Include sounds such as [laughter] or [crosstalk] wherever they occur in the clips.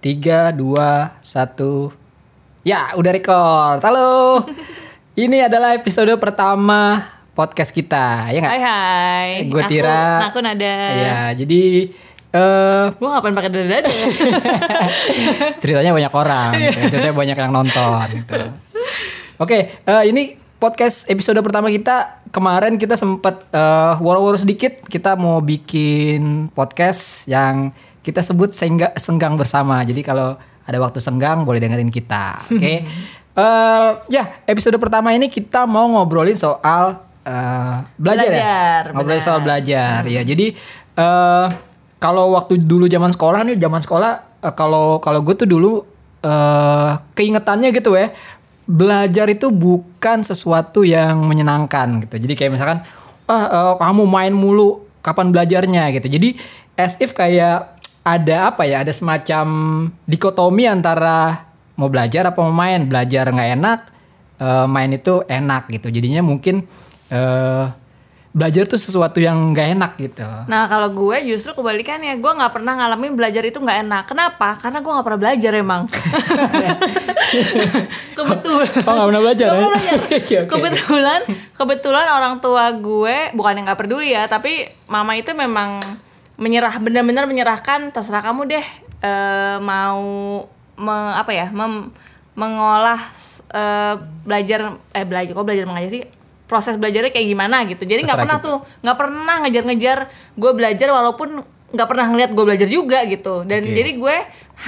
Tiga, dua, satu. Ya, udah record. Halo. [laughs] Ini adalah episode pertama podcast kita, ya nggak? Hai hai. Gue Aku- Tira. Aku nada. Ya, jadi eh Gue ngapain pakai dada-dada? [laughs] ceritanya banyak orang, ceritanya banyak yang nonton. Gitu. Oke, eh, ini podcast episode pertama kita. Kemarin kita sempat eh, woro-woro sedikit. Kita mau bikin podcast yang kita sebut sengga, senggang bersama. Jadi kalau ada waktu senggang boleh dengerin kita. [laughs] Oke. Eh, ya, episode pertama ini kita mau ngobrolin soal eh, belajar, ya. Belajar, Ngobrolin benar. soal belajar. Ya, jadi eh kalau waktu dulu zaman sekolah nih, zaman sekolah eh, kalau kalau gue tuh dulu eh keingetannya gitu ya, belajar itu bukan sesuatu yang menyenangkan gitu. Jadi kayak misalkan, ah eh, kamu main mulu, kapan belajarnya gitu. Jadi as if kayak ada apa ya, ada semacam dikotomi antara mau belajar apa mau main. Belajar nggak enak, eh, main itu enak gitu. Jadinya mungkin eh belajar tuh sesuatu yang nggak enak gitu. nah kalau gue justru kebalikannya. Gue nggak pernah ngalamin belajar itu nggak enak. Kenapa? Karena gue nggak pernah belajar emang. [laughs] Kebetulan. Oh nggak pernah belajar Nggak pernah belajar. [laughs] Oke, oke. Kebetulan, kebetulan orang tua gue bukan yang nggak peduli ya, tapi mama itu memang menyerah, benar-benar menyerahkan terserah kamu deh eh, mau me- apa ya, mem- mengolah eh, belajar eh belajar kok belajar mengajar sih proses belajarnya kayak gimana gitu. Jadi nggak pernah kita. tuh nggak pernah ngejar-ngejar gue belajar walaupun nggak pernah ngeliat gue belajar juga gitu. Dan Oke. jadi gue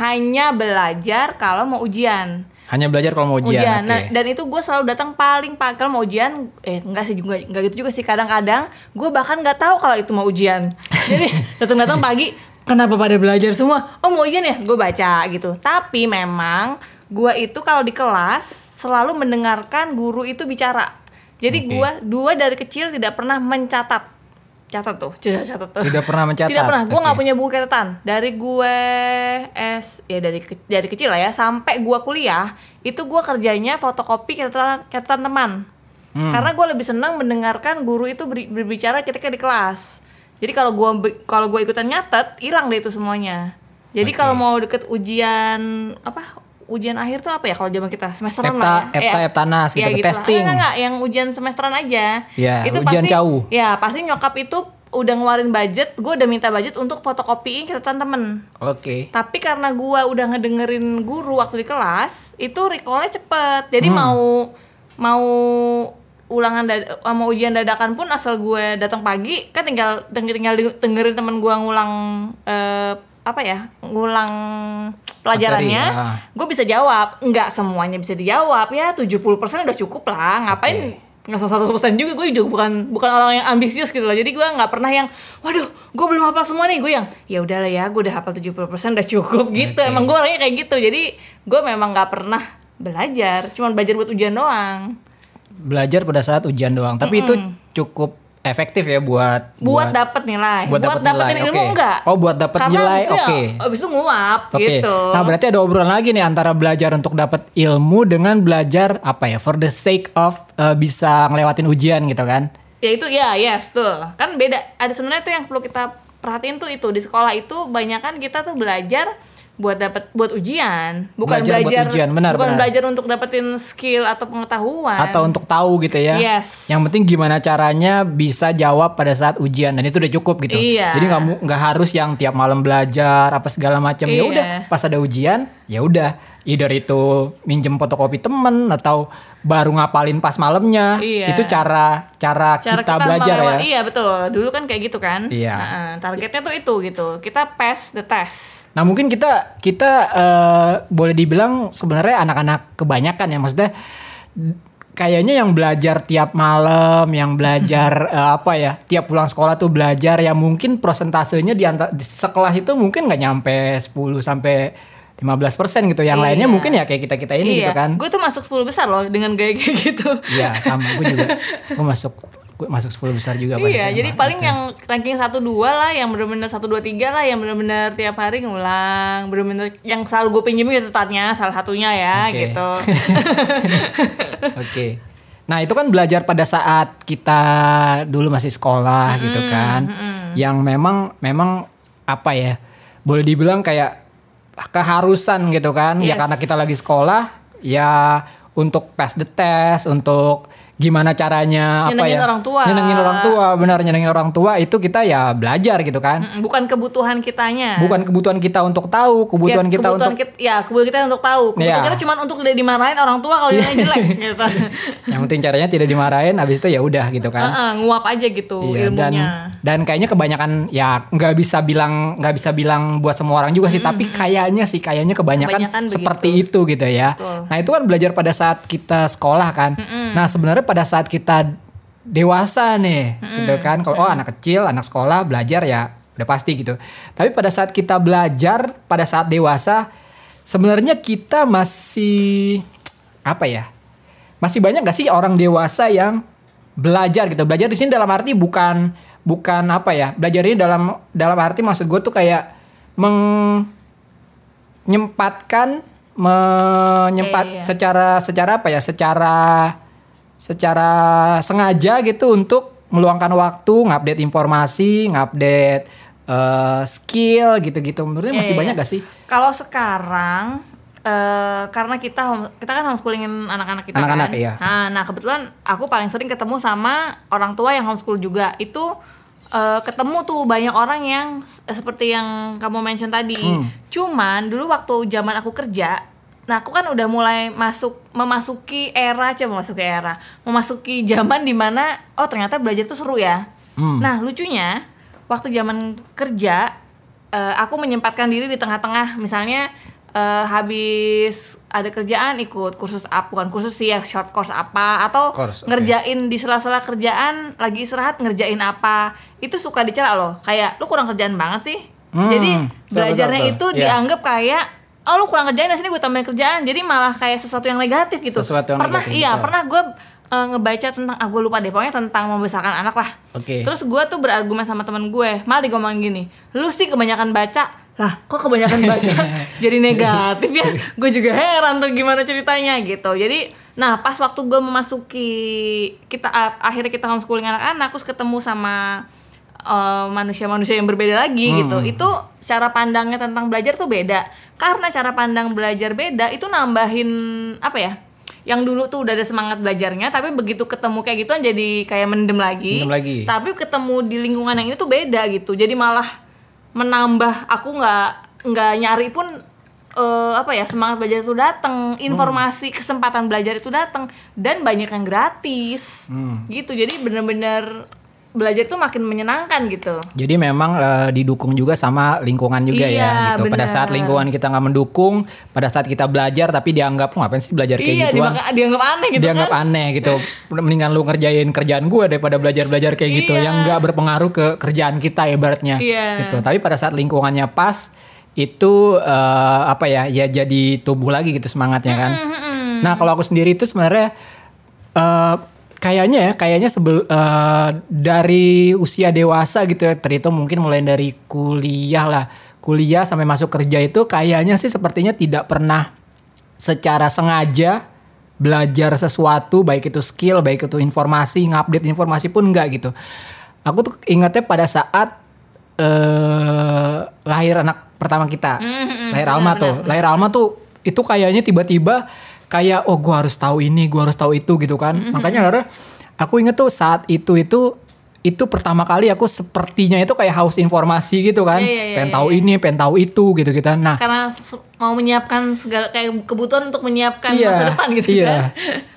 hanya belajar kalau mau ujian Hanya belajar kalau mau ujian. ujian. oke. Nah, dan itu gue selalu datang paling pagi kalau mau ujian. Eh enggak sih juga enggak gitu juga sih. Kadang-kadang gue bahkan nggak tahu kalau itu mau ujian. [laughs] Jadi datang-datang pagi. Kenapa pada belajar semua? Oh mau ujian ya? Gue baca gitu. Tapi memang gue itu kalau di kelas selalu mendengarkan guru itu bicara. Jadi Oke. gue dua dari kecil tidak pernah mencatat. Catat tuh, [laughs] catat tuh. Tidak pernah mencatat. Tidak pernah. Gue nggak Oke. punya buku catatan. Dari gue S ya dari ke- dari kecil lah ya sampai gue kuliah itu gue kerjanya fotokopi catatan catatan teman. Hmm. Karena gue lebih senang mendengarkan guru itu beri- berbicara ketika di kelas. Jadi kalau gue kalau gue ikutan nyatet hilang deh itu semuanya. Jadi Oke. kalau mau deket ujian apa ujian akhir tuh apa ya kalau zaman kita semesteran Epta- lah ya. epta- Eh, eptanas gitu, ya ke lah. testing. Enggak, enggak, yang ujian semesteran aja. Ya, ujian pasti, jauh. Ya pasti nyokap itu udah ngeluarin budget, gue udah minta budget untuk fotokopiin catatan temen. Oke. Tapi karena gue udah ngedengerin guru waktu di kelas, itu recallnya cepet. Jadi Hmm. mau mau ulangan dad- mau ujian dadakan pun asal gue datang pagi kan tinggal tinggal, dengerin temen gue ngulang eh, apa ya ngulang pelajarannya ah. gue bisa jawab. Nggak semuanya bisa dijawab. Ya 70% udah cukup lah. Ngapain nggak usah 100% juga? Gue juga bukan bukan orang yang ambisius gitu loh. Jadi gue nggak pernah yang waduh gue belum hafal semua nih. Gue yang ya udahlah ya gue udah hafal 70% udah cukup. Gitu. Oke. emang gue orangnya kayak gitu. Jadi gue memang nggak pernah belajar. Cuman belajar buat ujian doang. Belajar pada saat ujian doang. Tapi itu cukup efektif ya buat buat, dapet nilai buat dapet dapetin nilai, ilmu oke. enggak Oh, buat dapet Karena nilai, abis itu ya- oke. abis itu nguap Oke. gitu Nah, berarti ada obrolan lagi nih antara belajar untuk dapat ilmu dengan belajar apa ya? For the sake of uh, bisa ngelewatin ujian gitu kan. ya itu ya yes tuh kan beda ada sebenarnya tuh yang perlu kita perhatiin tuh itu di sekolah itu banyak kan kita tuh belajar buat dapat buat ujian bukan Belajar buat belajar, ujian, benar, bukan benar. belajar untuk dapetin skill atau pengetahuan Atau untuk tahu gitu ya. Yes. Yang penting gimana caranya bisa jawab pada saat ujian dan itu udah cukup gitu. Iya. Jadi nggak nggak harus yang tiap malam belajar apa segala macam. Ya Iya. udah, pas ada ujian, ya udah. Either itu minjem fotokopi temen atau baru ngapalin pas malamnya. Iya. Itu cara cara, cara kita, belajar melewat- ya. iya betul dulu kan kayak gitu kan Iya. Heeh, targetnya tuh itu gitu kita pass the test Nah mungkin kita kita eh, boleh dibilang sebenarnya anak-anak kebanyakan ya maksudnya kayaknya yang belajar tiap malam, yang belajar [laughs] eh, apa ya tiap pulang sekolah tuh belajar ya mungkin prosentasenya di, antara, di sekelas itu mungkin nggak nyampe 10 sampai 15% gitu. Yang Iya. lainnya mungkin ya kayak kita kita ini iya gitu kan. gue tuh masuk 10 besar loh dengan gaya kayak gitu Iya sama gue juga. Gue masuk gue masuk 10 besar juga Iya, SMA, jadi paling gitu. yang ranking 1 2 lah, yang bener-bener 1 2 3 lah, yang bener-bener tiap hari ngulang, bener-bener yang selalu gue pinjemin catatannya salah satunya ya Oke. gitu. [laughs] Oke. Nah itu kan belajar pada saat kita dulu masih sekolah gitu kan, yang memang memang apa ya boleh dibilang kayak keharusan gitu kan ya Yes. karena kita lagi sekolah ya untuk pass the test untuk gimana caranya apa Nyenengin ya orang tua. nyenengin orang tua benar nyenengin orang tua itu kita ya belajar gitu kan. Mm, bukan kebutuhan kitanya. Bukan kebutuhan kita untuk tahu kebutuhan ya, kita kebutuhan untuk kit- ya kebutuhan kita untuk tahu. Kebutuhan Iya. kita cuma untuk tidak dimarahin orang tua kalau nilainya [laughs] jelek gitu. Yang penting caranya tidak dimarahin habis itu ya udah gitu kan. Heeh, nguap aja gitu dan ilmunya. dan kayaknya kebanyakan ya nggak bisa bilang nggak bisa bilang buat semua orang juga sih tapi kayaknya sih kayaknya kebanyakan, Kebanyakan seperti itu gitu ya. Betul. nah itu kan belajar pada saat kita sekolah kan. Nah sebenarnya pada saat kita dewasa nih gitu kan. Kalau oh anak kecil anak sekolah belajar ya udah pasti gitu. Tapi pada saat kita belajar pada saat dewasa sebenarnya kita masih apa ya masih banyak gak sih orang dewasa yang belajar gitu? Belajar di sini dalam arti bukan bukan apa ya belajar ini dalam dalam arti maksud gue tuh kayak menyempatkan menyempat Iya, iya, iya. secara secara apa ya secara secara sengaja gitu untuk meluangkan waktu ngupdate informasi ngupdate eh, skill gitu-gitu menurutnya masih Iya, banyak iya. gak sih Kalau sekarang eh karena kita home- kita kan homeschoolingin anak-anak kita Anak-anak, kan. iya. Nah, nah kebetulan aku paling sering ketemu sama orang tua yang homeschool juga. Itu eh, ketemu tuh banyak orang yang seperti yang kamu mention tadi. Hmm. Cuman dulu waktu zaman aku kerja, nah aku kan udah mulai masuk memasuki era, coba memasuki era, memasuki zaman di mana oh ternyata belajar tuh seru ya. Hmm. Nah lucunya waktu zaman kerja eh, aku menyempatkan diri di tengah-tengah misalnya eh, habis ada kerjaan ikut kursus apa bukan kursus sih ya short course apa atau Course, ngerjain di sela-sela kerjaan lagi istirahat ngerjain apa itu suka dicela loh kayak lu kurang kerjaan banget sih Hmm, jadi betul, belajarnya betul, itu betul. Iya. dianggap kayak oh lu kurang kerjain di sini gue tambahin kerjaan jadi malah kayak sesuatu yang negatif gitu Sesuatu yang pernah negatif, iya betul. pernah gue eh, ngebaca tentang ah gue lupa deh pokoknya tentang membesarkan anak lah Oke. Terus gue tuh berargumen sama temen gue, malah digomongin gini, lu sih kebanyakan baca, lah kok kebanyakan [laughs] baca jadi negatif ya? Gue juga heran tuh gimana ceritanya gitu. Jadi, nah pas waktu gue memasuki kita a- akhirnya kita homeschooling anak-anak, terus ketemu sama eh, manusia-manusia yang berbeda lagi gitu, itu cara pandangnya tentang belajar tuh beda. Karena cara pandang belajar beda itu nambahin apa ya? yang dulu tuh udah ada semangat belajarnya tapi begitu ketemu kayak gituan jadi kayak mendem lagi Mendem lagi. tapi ketemu di lingkungan yang ini tuh beda gitu jadi malah menambah aku nggak nggak nyari pun eh, apa ya semangat belajar itu datang informasi kesempatan belajar itu datang dan banyak yang gratis gitu jadi bener-bener belajar itu makin menyenangkan gitu Jadi memang eh, didukung juga sama lingkungan juga ya Iya, gitu. Pada benar. saat lingkungan kita nggak mendukung, pada saat kita belajar tapi dianggap "Oh, ngapain sih belajar kayak iya gituan? dimaka- dianggap aneh gitu dianggap kan aneh gitu. Mendingan lu ngerjain kerjaan gue daripada belajar-belajar kayak gitu Iya. yang nggak berpengaruh ke kerjaan kita ibaratnya. Iya. Gitu. Tapi pada saat lingkungannya pas itu eh, apa ya? Ya jadi tumbuh lagi gitu semangatnya kan. Nah, kalau aku sendiri itu sebenarnya eh kayaknya ya, kayaknya sebel eh, dari usia dewasa gitu ya, terhitung mungkin mulai dari kuliah lah, kuliah sampai masuk kerja itu kayaknya sih sepertinya tidak pernah secara sengaja belajar sesuatu baik itu skill, baik itu informasi, ngupdate informasi pun enggak gitu. Aku tuh ingatnya pada saat eh lahir anak pertama kita, lahir Alma tuh, lahir Alma tuh itu kayaknya tiba-tiba kayak oh gua harus tahu ini, gua harus tahu itu gitu kan. Makanya karena aku inget tuh saat itu itu itu pertama kali aku sepertinya itu kayak haus informasi gitu kan, Iya, iya, iya, pengen iya, tahu ini, pengen tahu itu gitu gitu. Nah, karena mau menyiapkan segala kayak kebutuhan untuk menyiapkan masa depan gitu iya. kan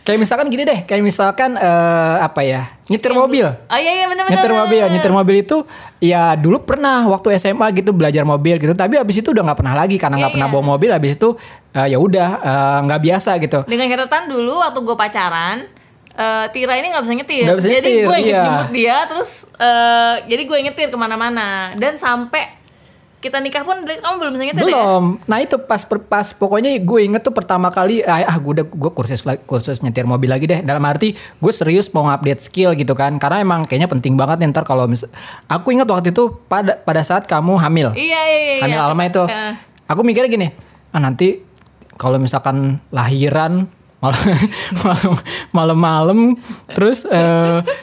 Kayak misalkan gini deh, kayak misalkan eh, apa ya, nyetir mobil. oh iya iya benar-benar Nyetir mobil, nyetir mobil itu ya dulu pernah waktu SMA gitu belajar mobil gitu, tapi abis itu udah nggak pernah lagi karena nggak Iya, pernah iya. bawa mobil. Abis itu eh, ya udah eh, nggak biasa gitu. dengan catatan dulu waktu gue pacaran eh, Tira ini nggak bisa nyetir, Nggak bisa jadi gue iya. jemput dia terus eh, jadi gue nyetir ke mana-mana dan sampai kita nikah pun kamu belum bisa nyetir ya? Belum. Nah itu pas pas pokoknya gue inget tuh pertama kali ah, ah gue udah gue kursus kursus nyetir mobil lagi deh. Dalam arti gue serius mau update skill gitu kan. Karena emang kayaknya penting banget nih ntar kalau mis aku ingat waktu itu pada pada saat kamu hamil. Iya iya iya. hamil iya. Alma itu. Eh, Aku mikirnya gini, ah nanti kalau misalkan lahiran malam malam [laughs] malam-malam terus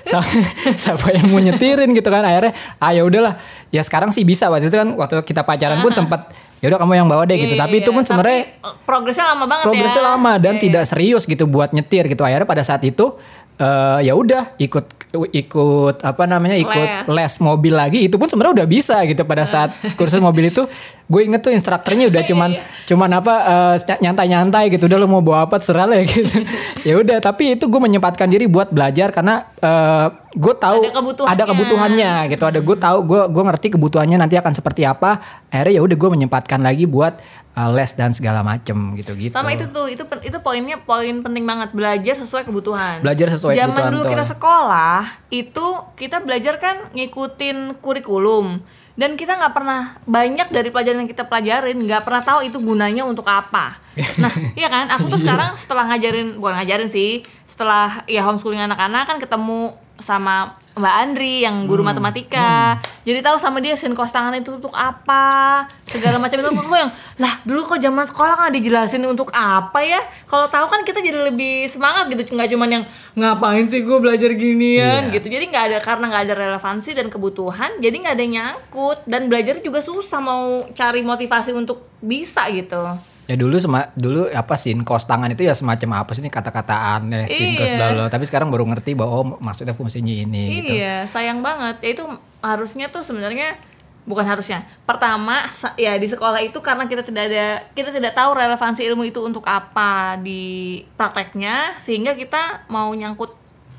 sa- siapa yang mau nyetirin gitu kan akhirnya ah ya udahlah. Ya sekarang sih bisa waktu itu kan waktu kita pacaran pun sempat ya udah kamu yang bawa deh gitu. Iya, tapi itu iya. pun sebenarnya Tapi, eh, progresnya lama banget progresnya ya. lama dan Iya, tidak serius gitu buat nyetir gitu. Akhirnya pada saat itu eh ya udah ikut ikut apa namanya ikut les. mobil lagi itu pun sebenarnya udah bisa gitu pada saat [laughs] kursus mobil itu gue inget tuh instrukturnya udah [laughs] cuman Iya. cuman apa eh, nyantai-nyantai gitu udah lo mau bawa apa serah lah ya gitu [laughs] ya udah tapi itu gue menyempatkan diri buat belajar karena eh, gue tahu Ada kebutuhannya. ada kebutuhannya gitu ada gue tahu gue gue ngerti kebutuhannya nanti akan seperti apa akhirnya ya udah gue menyempatkan lagi buat eh, les dan segala macem gitu gitu Sama itu tuh, itu itu poinnya poin penting banget belajar sesuai kebutuhan. Belajar sesuai Zaman kebutuhan, dulu betul. kita sekolah itu kita belajar kan ngikutin kurikulum dan kita nggak pernah banyak dari pelajaran yang kita pelajarin nggak pernah tahu itu gunanya untuk apa. Nah, [laughs] iya kan? Aku tuh sekarang setelah ngajarin, bukan ngajarin sih, setelah ya homeschooling anak-anak kan ketemu sama Mbak Andri yang guru Hmm. matematika. Jadi tahu sama dia sin kos tangan itu untuk apa, segala macam itu aku yang lah dulu kok zaman sekolah kan dijelasin untuk apa ya? Kalau tahu kan kita jadi lebih semangat gitu, nggak cuman yang ngapain sih gue belajar ginian Iya. gitu. Jadi nggak ada karena nggak ada relevansi dan kebutuhan, jadi nggak ada yang nyangkut dan belajar juga susah mau cari motivasi untuk bisa gitu. Ya dulu sema, dulu apa sih kos tangan itu ya semacam apa sih ini kata-kata aneh sin kos Iya. bla. Tapi sekarang baru ngerti bahwa oh maksudnya fungsinya ini gitu. Iya, sayang banget. Ya itu harusnya tuh sebenarnya bukan harusnya. Pertama, ya di sekolah itu karena kita tidak ada kita tidak tahu relevansi ilmu itu untuk apa di prakteknya sehingga kita mau nyangkut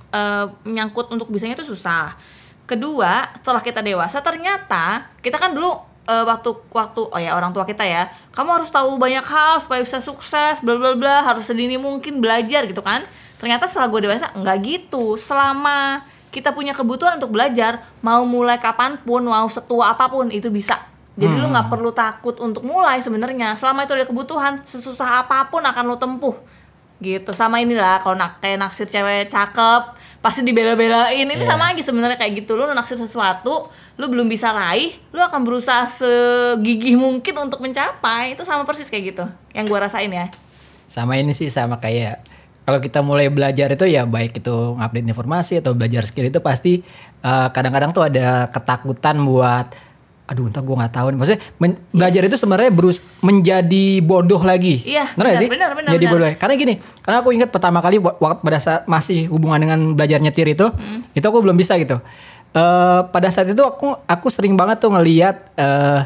eh, nyangkut untuk bisanya itu susah. Kedua, setelah kita dewasa ternyata kita kan dulu eh, waktu waktu oh ya orang tua kita ya, kamu harus tahu banyak hal supaya bisa sukses, bla bla bla, harus sedini mungkin belajar gitu kan. Ternyata setelah gue dewasa nggak gitu. Selama kita punya kebutuhan untuk belajar, mau mulai kapan pun, mau setua apa pun itu bisa. Jadi lu nggak perlu takut untuk mulai sebenarnya. Selama itu ada kebutuhan, sesusah apa pun akan lu tempuh gitu sama inilah kalau nak kayak naksir cewek cakep pasti dibela-belain. Ini Iya. sama aja sebenarnya kayak gitu. Lu naksir sesuatu lu belum bisa raih lu akan berusaha segigih mungkin untuk mencapai. Itu sama persis kayak gitu yang gua rasain ya. Sama ini sih sama kayak kalau kita mulai belajar itu ya baik itu ngupdate informasi atau belajar skill itu pasti eh, kadang-kadang tuh ada ketakutan buat aduh entah gue nggak tahu nih. Maksudnya men- belajar itu sebenarnya berus menjadi bodoh lagi. Iya, benar, sih? benar, benar, jadi benar. bodoh. Karena gini karena aku ingat pertama kali wa- waktu pada saat masih hubungan dengan belajar nyetir itu Hmm. itu aku belum bisa gitu. Eh, pada saat itu aku aku sering banget tuh ngelihat eh,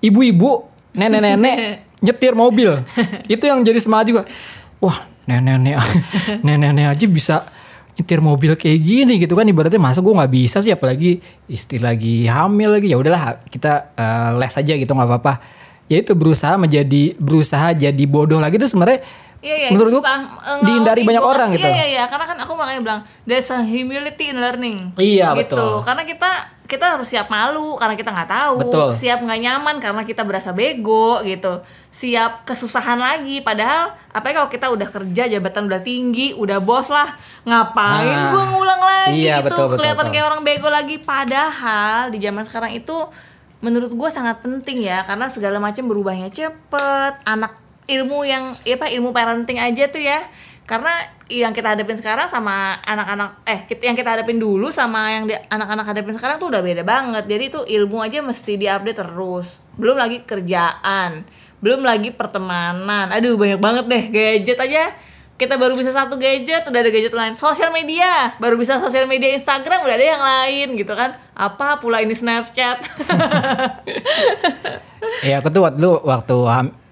ibu-ibu nenek-nenek [laughs] nyetir mobil. [laughs] Itu yang jadi semangat juga. Wah nenek-nenek [laughs] nenek-nenek aja bisa nyetir mobil kayak gini gitu kan ibaratnya masa gue nggak bisa sih apalagi istri lagi hamil lagi. Ya udahlah kita eh, les aja gitu nggak apa-apa. Ya itu berusaha menjadi berusaha jadi bodoh lagi. Itu sebenarnya Iya, iya, menurut gue susah, eh, dihindari banyak orang gitu Iya, iya, iya, karena kan aku makanya bilang there's a humility in learning. Iya, gitu. betul. Karena kita kita harus siap malu karena kita nggak tahu, Betul. siap nggak nyaman karena kita berasa bego gitu, siap kesusahan lagi. Padahal apa kalau kita udah kerja jabatan udah tinggi, udah bos lah, ngapain Nah, gua ngulang lagi iya, gitu, betul, betul, kelihatan betul. kayak orang bego lagi. Padahal di zaman sekarang itu menurut gue sangat penting ya karena segala macam berubahnya cepet anak ilmu yang ya apa ilmu parenting aja tuh ya. Karena yang kita hadapin sekarang sama anak-anak eh yang kita hadapin dulu sama yang anak-anak hadapin sekarang tuh udah beda banget. Jadi itu ilmu aja mesti diupdate terus. Belum lagi kerjaan belum lagi pertemanan. Aduh banyak banget deh gadget aja kita baru bisa satu gadget udah ada gadget lain. Sosial media. Baru bisa sosial media Instagram udah ada yang lain gitu kan. Apa pula ini Snapchat? [laughs] Ya aku tuh waktu waktu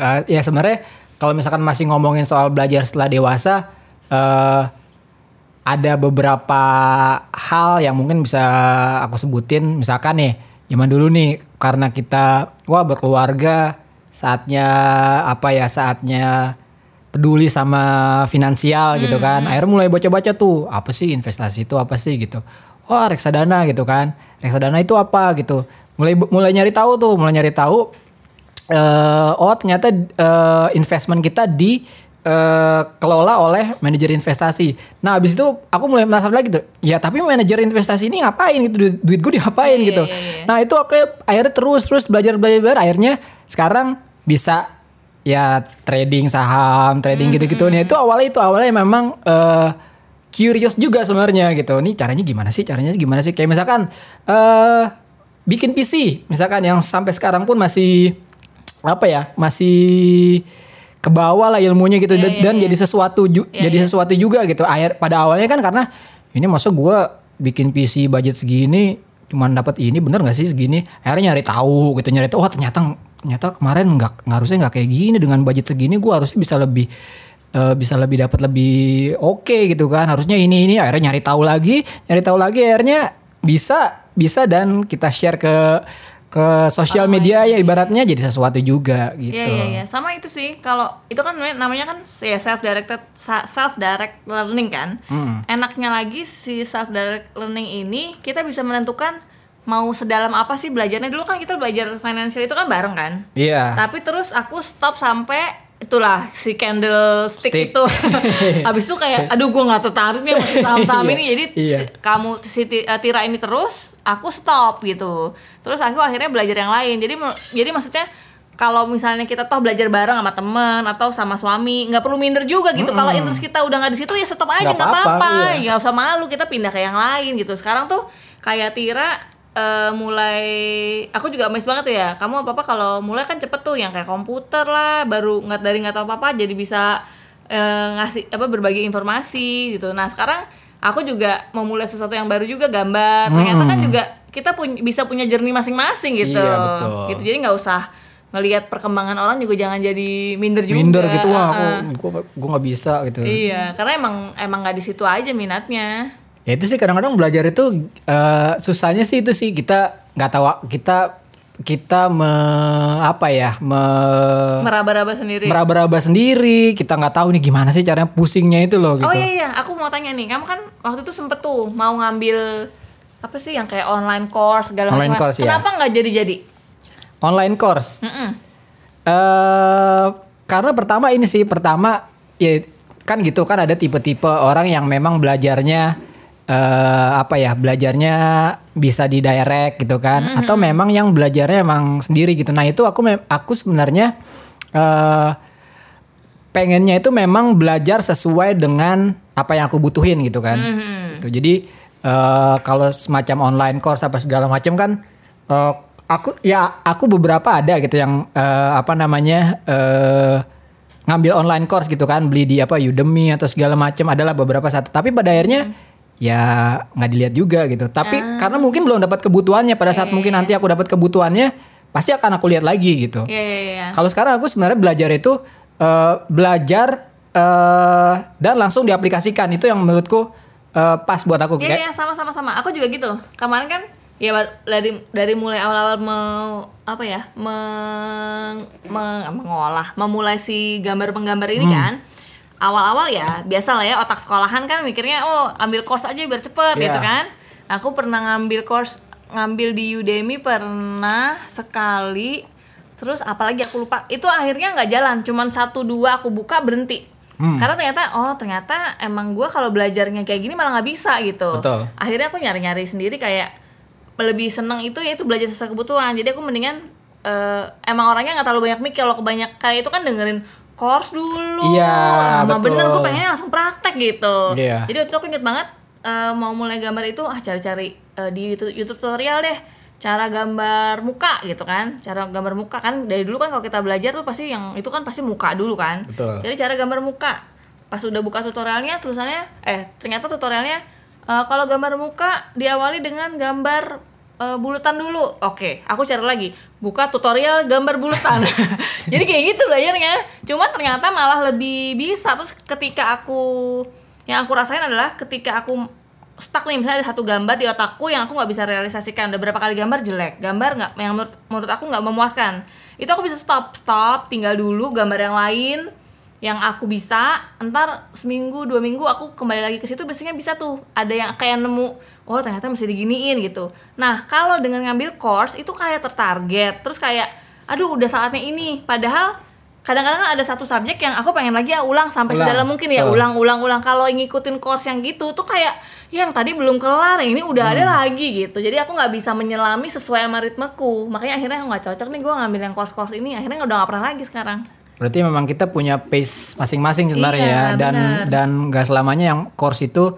eh, ya sebenarnya kalau misalkan masih ngomongin soal belajar setelah dewasa eh ada beberapa hal yang mungkin bisa aku sebutin. Misalkan nih zaman dulu nih karena kita wah berkeluarga saatnya apa ya saatnya peduli sama finansial gitu kan akhirnya mulai baca-baca tuh apa sih investasi itu apa sih gitu wah reksadana gitu kan reksadana itu apa gitu mulai mulai nyari tahu tuh mulai nyari tahu eh oh ternyata eh, investment kita di eh, kelola oleh manajer investasi. Nah abis itu aku mulai penasaran lagi tuh. Ya tapi manajer investasi ini ngapain gitu duit, duit gue diapain Iya, gitu. iya, iya. Nah itu aku akhirnya terus terus belajar belajar belajar akhirnya sekarang bisa ya trading saham, trading gitu-gitu nih itu awalnya itu awalnya memang eh, curious juga sebenarnya gitu. Nih caranya gimana sih? Caranya gimana sih? Kayak misalkan eh bikin PC, misalkan yang sampai sekarang pun masih apa ya? Masih ke bawah lah ilmunya gitu dan, dan jadi sesuatu ju- jadi sesuatu juga gitu. Akhir pada awalnya kan karena ini masuk gua bikin PC budget segini cuman dapat ini bener nggak sih segini akhirnya nyari tahu gitu nyari tahu wah ternyata ternyata kemarin nggak harusnya nggak kayak gini. Dengan budget segini gua harusnya bisa lebih eh, bisa lebih dapat lebih oke gitu kan. Harusnya ini ini akhirnya nyari tahu lagi nyari tahu lagi akhirnya bisa bisa dan kita share ke ke sosial media ya ibaratnya jadi sesuatu juga gitu. Iya iya. Iya sama itu sih kalau itu kan namanya- kan ya self directed self direct learning kan. Enaknya lagi si self direct learning ini kita bisa menentukan mau sedalam apa sih belajarnya? Dulu kan kita belajar financial itu kan bareng kan? Iya. Tapi terus aku stop sampai itulah si candlestick Stick. itu. [laughs] Habis itu kayak aduh gue nggak tertarik nih sama saham-saham [laughs] Iya, ini. Jadi iya. si- kamu si eh, tira ini terus aku stop gitu. Terus aku akhirnya belajar yang lain. Jadi jadi maksudnya kalau misalnya kita toh belajar bareng sama temen atau sama suami nggak perlu minder juga gitu. Kalau interest kita udah nggak di situ ya stop aja Nggak apa-apa, iya. nggak usah malu kita pindah ke yang lain gitu. Sekarang tuh kayak Tira eh, mulai aku juga amazed banget tuh ya. Kamu apa apa kalau mulai kan cepet tuh yang kayak komputer lah baru nggak dari nggak tahu apa apa jadi bisa eh, ngasih apa berbagi informasi gitu. Nah sekarang aku juga mau mulai sesuatu yang baru juga gambar. Ternyata kan juga kita pun bisa punya journey masing-masing gitu. Iya, betul. gitu jadi nggak usah ngelihat perkembangan orang juga jangan jadi minder juga. Minder gitu wah Heeh. aku gua gua nggak bisa gitu. Iya karena emang emang nggak di situ aja minatnya ya itu sih kadang-kadang belajar itu eh, susahnya sih itu sih kita nggak tahu kita kita me apa ya me meraba-raba sendiri meraba-raba sendiri kita nggak tahu nih gimana sih caranya pusingnya itu loh gitu Oh iya iya, aku mau tanya nih, kamu kan waktu itu sempet tuh mau ngambil apa sih yang kayak online course segala Online macam. course, ya. Kenapa nggak jadi-jadi? online course Mm-mm. eh karena pertama ini sih pertama ya kan gitu kan ada tipe-tipe orang yang memang belajarnya eh apa ya belajarnya bisa di direct gitu kan. Atau memang yang belajarnya emang sendiri gitu. Nah itu aku aku sebenarnya eh pengennya itu memang belajar sesuai dengan apa yang aku butuhin gitu kan. Gitu. jadi eh, kalau semacam online course apa segala macam kan eh, aku ya aku beberapa ada gitu yang eh, apa namanya eh, ngambil online course gitu kan. Beli di apa Udemy atau segala macam. Adalah beberapa satu. Tapi pada akhirnya ya nggak dilihat juga gitu tapi karena mungkin belum dapat kebutuhannya pada saat mungkin nanti aku dapat kebutuhannya pasti akan aku lihat lagi gitu Iya iya iya. kalau sekarang aku sebenarnya belajar itu eh, belajar eh, dan langsung diaplikasikan itu yang menurutku eh, pas buat aku Iya kayak iya sama sama sama. Aku juga gitu. Kemarin kan ya dari dari mulai awal-awal me- apa ya meng, meng- mengolah memulai si gambar penggambar ini Hmm. kan awal-awal ya biasa lah ya otak sekolahan kan mikirnya oh ambil course aja biar cepet Iya. gitu kan aku pernah ngambil course ngambil di Udemy pernah sekali terus apalagi aku lupa itu akhirnya nggak jalan cuman satu dua aku buka berhenti Hmm. karena ternyata oh ternyata emang gua kalau belajarnya kayak gini malah nggak bisa gitu Betul. akhirnya aku nyari-nyari sendiri kayak lebih seneng itu ya itu belajar sesuai kebutuhan jadi aku mendingan eh, emang orangnya nggak terlalu banyak mikir kalau kebanyak kayak itu kan dengerin course dulu Iya, lama betul. bener gue pengennya langsung praktek gitu Iya. jadi waktu itu aku inget banget eh, mau mulai gambar itu ah cari-cari eh, di YouTube, YouTube tutorial deh cara gambar muka gitu kan cara gambar muka kan dari dulu kan kalau kita belajar tuh pasti yang itu kan pasti muka dulu kan Betul. jadi cara gambar muka pas udah buka tutorialnya tulisannya eh ternyata tutorialnya eh, kalau gambar muka diawali dengan gambar eh, bulutan dulu. Oke aku cari lagi. Buka tutorial gambar bulutan. [laughs] Jadi kayak gitu belajarnya. Cuma ternyata malah lebih bisa. Terus ketika aku yang aku rasain adalah ketika aku stuck nih misalnya ada satu gambar di otakku yang aku nggak bisa realisasikan. Udah berapa kali gambar? Jelek. Gambar nggak yang menurut menurut aku nggak memuaskan. Itu aku bisa stop stop tinggal dulu gambar yang lain yang aku bisa entar seminggu dua minggu aku kembali lagi ke situ biasanya bisa tuh. Ada yang kayak nemu oh ternyata masih diginiin gitu. Nah kalau dengan ngambil course itu kayak tertarget. Terus kayak aduh udah saatnya ini. Padahal kadang-kadang ada satu subjek yang aku pengen lagi ya ulang sampai Ulang. sedalam mungkin ya Betul. ulang ulang ulang. Kalau ngikutin course yang gitu tuh kayak ya yang tadi belum kelar yang ini udah ada lagi gitu. Jadi aku nggak bisa menyelami sesuai sama ritmeku. Makanya akhirnya nggak cocok nih gue ngambil yang course course ini. Akhirnya udah nggak pernah lagi sekarang Berarti memang kita punya pace masing-masing sebenarnya Iya, ya dan benar. dan nggak selamanya yang course itu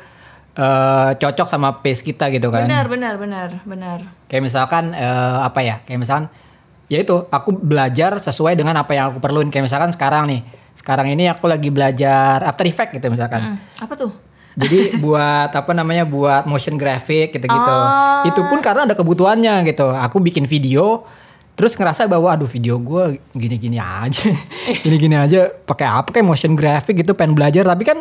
eh, cocok sama pace kita gitu kan. Benar, benar, benar, benar. Kayak misalkan eh, apa ya? Kayak misalkan ya itu aku belajar sesuai dengan apa yang aku perluin. Kayak misalkan sekarang nih. Sekarang ini aku lagi belajar After Effects gitu misalkan. Hmm, apa tuh? Jadi [laughs] buat apa namanya buat motion graphic gitu-gitu. Oh. Itu pun karena ada kebutuhannya gitu. Aku bikin video terus ngerasa bahwa aduh video gue gini-gini aja. [laughs] gini-gini aja pakai apa kayak motion graphic gitu pengen belajar tapi kan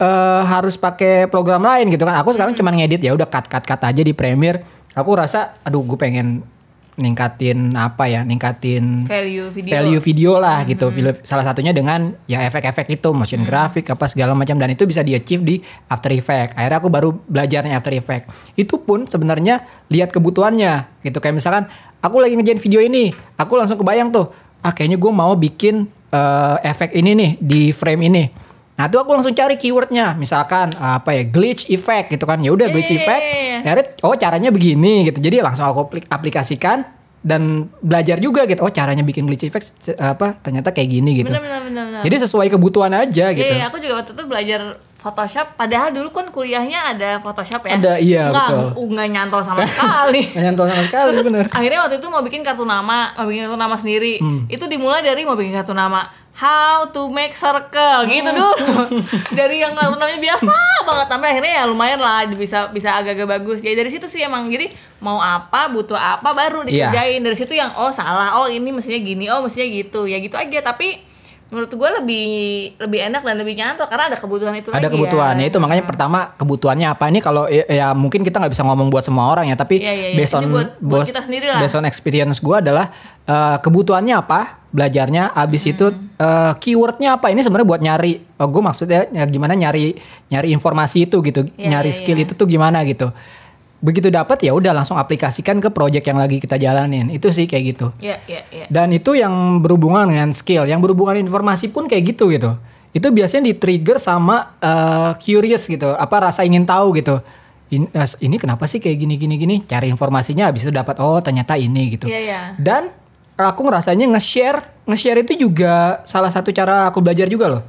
eh, harus pakai program lain gitu kan. Aku sekarang cuma ngedit ya udah cut cut cut aja di Premiere. Aku rasa aduh gue pengen ningkatin apa ya ningkatin Value video. value video lah Hmm. gitu. Video- Salah satunya dengan ya efek-efek itu, motion graphic apa segala macam dan itu bisa di achieve di After Effects. Akhirnya aku baru belajarnya After Effects. Itu pun sebenarnya lihat kebutuhannya gitu. Kayak misalkan aku lagi ngerjain video ini, aku langsung kebayang tuh, ah kayaknya gue mau bikin eh, efek ini nih di frame ini. Nah itu aku langsung cari keywordnya, misalkan apa ya glitch effect gitu kan, ya udah glitch Iya, iya, effect, iya, iya. Oh caranya begini gitu. Jadi langsung aku aplik- aplikasikan dan belajar juga gitu. Oh caranya bikin glitch effect apa ternyata kayak gini gitu. Benar, benar. Jadi sesuai kebutuhan aja Iya, gitu. iya, aku juga waktu itu belajar Photoshop. Padahal dulu kan kuliahnya ada Photoshop ya. Ada, iya, nggak, betul. Nggak nyantol sama [laughs] sekali. Nggak nyantol sama sekali Terus bener. akhirnya waktu itu mau bikin kartu nama, mau bikin kartu nama sendiri. Hmm. Itu dimulai dari mau bikin kartu nama. How to make circle gitu dulu. [laughs] dari yang kartu namanya biasa banget sampai akhirnya ya lumayan lah bisa bisa agak-agak bagus. Ya dari situ sih emang jadi mau apa, butuh apa baru Iya. dikerjain. Dari situ yang oh salah, oh ini mestinya gini, oh mestinya gitu. Ya gitu aja tapi menurut gue lebih lebih enak dan lebih nyantol karena ada kebutuhan itu Ada lagi kebutuhannya ya. itu makanya pertama kebutuhannya apa ini kalau ya, ya mungkin kita nggak bisa ngomong buat semua orang ya tapi Iya, iya, iya. based on buat- buat bos- kita sendiri lah. based on experience gue adalah eh, kebutuhannya apa belajarnya abis Hmm. itu eh, keywordnya apa ini sebenarnya buat nyari oh gue maksudnya ya, gimana nyari nyari informasi itu gitu Iya, nyari iya, skill iya. itu tuh gimana gitu begitu dapat ya udah langsung aplikasikan ke project yang lagi kita jalanin itu sih kayak gitu Iya, iya, iya. dan itu yang berhubungan dengan skill, yang berhubungan informasi pun kayak gitu gitu. Itu biasanya di-trigger sama eh, curious gitu, apa rasa ingin tahu gitu. In- eh, ini kenapa sih kayak gini gini gini? Cari informasinya habis itu dapat oh ternyata ini gitu. Iya, iya. Dan aku ngerasanya nge-share, nge-share itu juga salah satu cara aku belajar juga loh.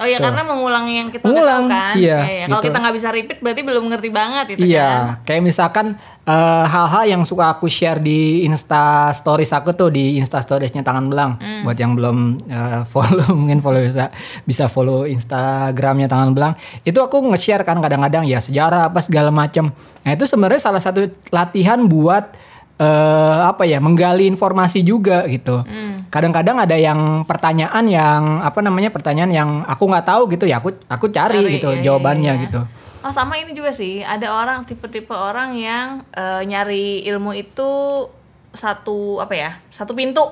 Oh iya Tuh. karena mengulang yang kita Mengulang, udah tahu kan. iya, Kalau gitu. kita nggak bisa repeat berarti belum ngerti banget gitu iya, kan. kayak misalkan eh, hal-hal yang suka aku share di Insta Stories aku tuh di Insta Storiesnya Tangan Belang. Hmm. Buat yang belum eh, [laughs] follow mungkin follow bisa bisa follow Instagramnya Tangan Belang. Itu aku nge-share kan kadang-kadang ya sejarah apa segala macem. Nah itu sebenarnya salah satu latihan buat eh, apa ya menggali informasi juga gitu. Hmm. Kadang-kadang ada yang pertanyaan yang apa namanya pertanyaan yang aku nggak tahu gitu ya aku aku cari, Cari, gitu iya, iya, jawabannya iya. gitu. Oh sama ini juga sih ada orang tipe-tipe orang yang eh, nyari ilmu itu satu apa ya satu pintu.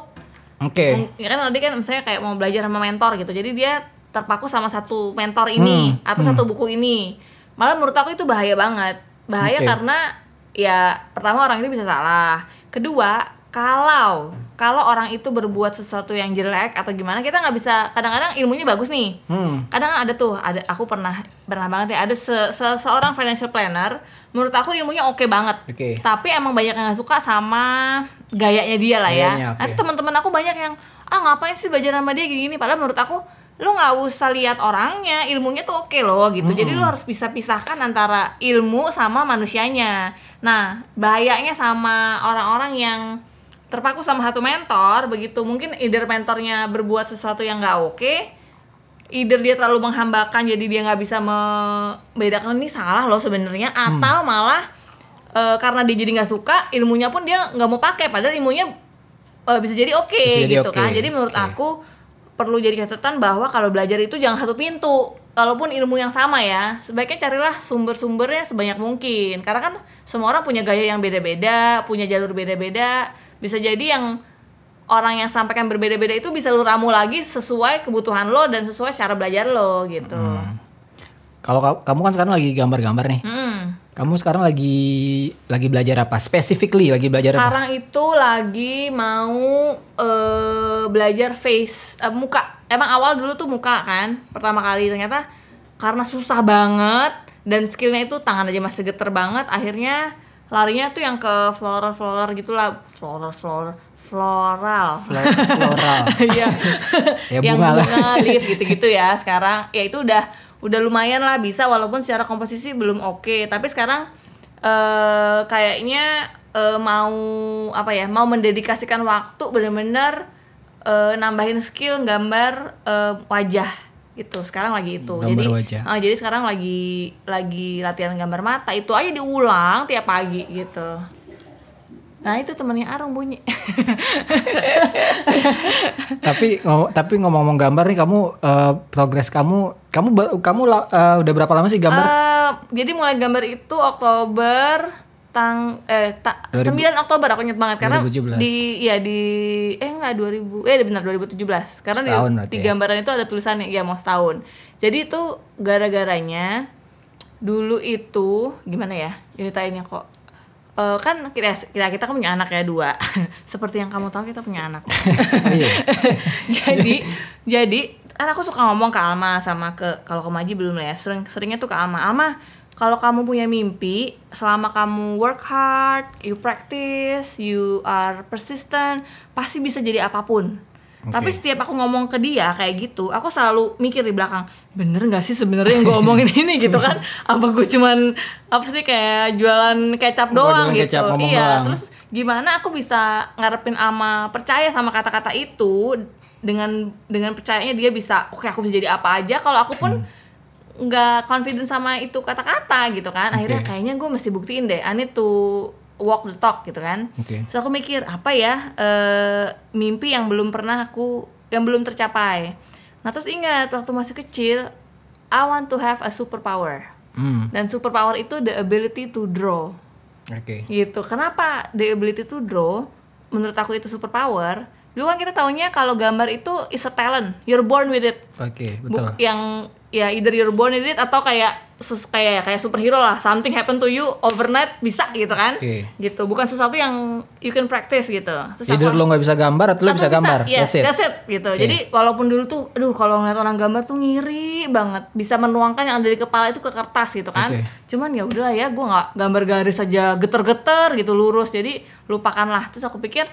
Oke. Mung- Ya kan tadi kan misalnya kayak mau belajar sama mentor gitu. Jadi dia terpaku sama satu mentor ini Hmm, atau satu buku ini. Malah menurut aku itu bahaya banget. Bahaya Oke. karena ya pertama orang itu bisa salah. Kedua, kalau kalau orang itu berbuat sesuatu yang jelek atau gimana kita nggak bisa kadang-kadang ilmunya bagus nih. Hmm. Kadang ada tuh, ada aku pernah pernah banget ya ada se- se- seorang financial planner menurut aku ilmunya oke banget. Oke. Tapi emang banyak yang nggak suka sama gayanya dia lah ya. Gayanya, oke. Nanti teman-teman aku banyak yang ah ngapain sih belajar sama dia gini-gini padahal menurut aku lu nggak usah lihat orangnya ilmunya tuh oke loh gitu. Jadi lu harus bisa pisahkan antara ilmu sama manusianya. Nah bahayanya sama orang-orang yang terpaku sama satu mentor begitu mungkin either mentornya berbuat sesuatu yang nggak oke either dia terlalu menghambakan jadi dia nggak bisa membedakan ini salah loh sebenarnya Hmm. atau malah eh, karena dia jadi nggak suka ilmunya pun dia nggak mau pakai padahal ilmunya eh, bisa jadi oke Bisa jadi gitu oke, kan jadi menurut oke. aku perlu jadi catatan bahwa kalau belajar itu jangan satu pintu. Walaupun ilmu yang sama ya sebaiknya carilah sumber-sumbernya sebanyak mungkin. Karena kan semua orang punya gaya yang beda-beda punya jalur beda-beda. Bisa jadi yang orang yang sampaikan berbeda-beda itu bisa lu ramu lagi sesuai kebutuhan lo dan sesuai cara belajar lo gitu. Kalau ka- kamu kan sekarang lagi gambar-gambar nih. Hmm. Kamu sekarang lagi lagi belajar apa? Specifically lagi belajar apa? Sekarang itu lagi mau eh, belajar face eh, muka. Emang awal dulu tuh muka kan, pertama kali ternyata karena susah banget dan skillnya itu tangan aja masih geter banget. Akhirnya larinya tuh yang ke floral floral gitulah, floral floral floral. Flo- floral. [laughs] Iya. Ya, yang bunga bunga, leaf gitu-gitu ya. Sekarang ya itu udah udah lumayan lah bisa walaupun secara komposisi belum oke, tapi sekarang eh kayaknya eh, mau apa ya? Mau mendedikasikan waktu bener-bener eh, nambahin skill gambar eh, wajah gitu. Sekarang lagi itu. Gambar jadi wajah. ah, jadi sekarang lagi lagi latihan gambar mata. Itu aja diulang tiap pagi gitu. Nah, itu temennya Arung bunyi. [laughs] tapi ngom- tapi ngomong-ngomong gambar nih kamu eh, progres kamu kamu kamu eh, udah berapa lama sih gambar? Eh, jadi mulai gambar itu Oktober tang eh tak 9 Oktober aku inget banget karena 2017. di ya di eh enggak 2000 eh benar 2017 karena di, Setahun berarti di ya. gambaran itu ada tulisannya ya mau setahun. Jadi itu gara-garanya dulu itu gimana ya ceritainnya kok Eh, kan kita, kita kita kan punya anak ya dua. [laughs] Seperti yang kamu tahu kita punya anak. [laughs] Iya. [laughs] jadi jadi kan aku suka ngomong ke Alma sama ke kalau ke Maji belum ya. Sering seringnya tuh ke Alma. Alma kalau kamu punya mimpi selama kamu work hard you practice you are persistent pasti bisa jadi apa pun tapi setiap aku ngomong ke dia kayak gitu aku selalu mikir di belakang bener nggak sih sebenarnya yang gue omongin ini? [laughs] Gitu kan. Apa gue cuman apa sih kayak jualan kecap doang jualan gitu. kecap, iya doang. terus gimana aku bisa ngarepin ama percaya sama kata-kata itu? Dengan dengan percayanya dia bisa oke aku bisa jadi apa aja. Kalau aku pun nggak confident sama itu kata-kata gitu kan. Akhirnya Oke. kayaknya gue mesti buktiin deh I need to walk the talk gitu kan. Oke. so aku mikir apa ya eh, mimpi yang belum pernah aku yang belum tercapai? Nah terus ingat waktu masih kecil I want to have a superpower. Hmm, dan superpower itu the ability to draw. Oke. gitu. Kenapa the ability to draw? Menurut aku itu superpower. Dulu kan kita taunya kalau gambar itu is a talent. You're born with it. Oke, betul. Buk- yang ya either you're born with it atau kayak kayak kayak superhero lah something happen to you overnight bisa gitu kan Oke. gitu bukan sesuatu yang you can practice gitu Terus aku- lo nggak bisa gambar atau lo bisa gambar. yes, That's it. gitu. Jadi walaupun dulu tuh, aduh kalau ngeliat orang gambar tuh ngiri banget, bisa menuangkan yang ada di kepala itu ke kertas gitu kan. Oke. Cuman ya udahlah ya, gue nggak gambar garis aja geter-geter gitu lurus. Jadi lupakanlah. Terus aku pikir,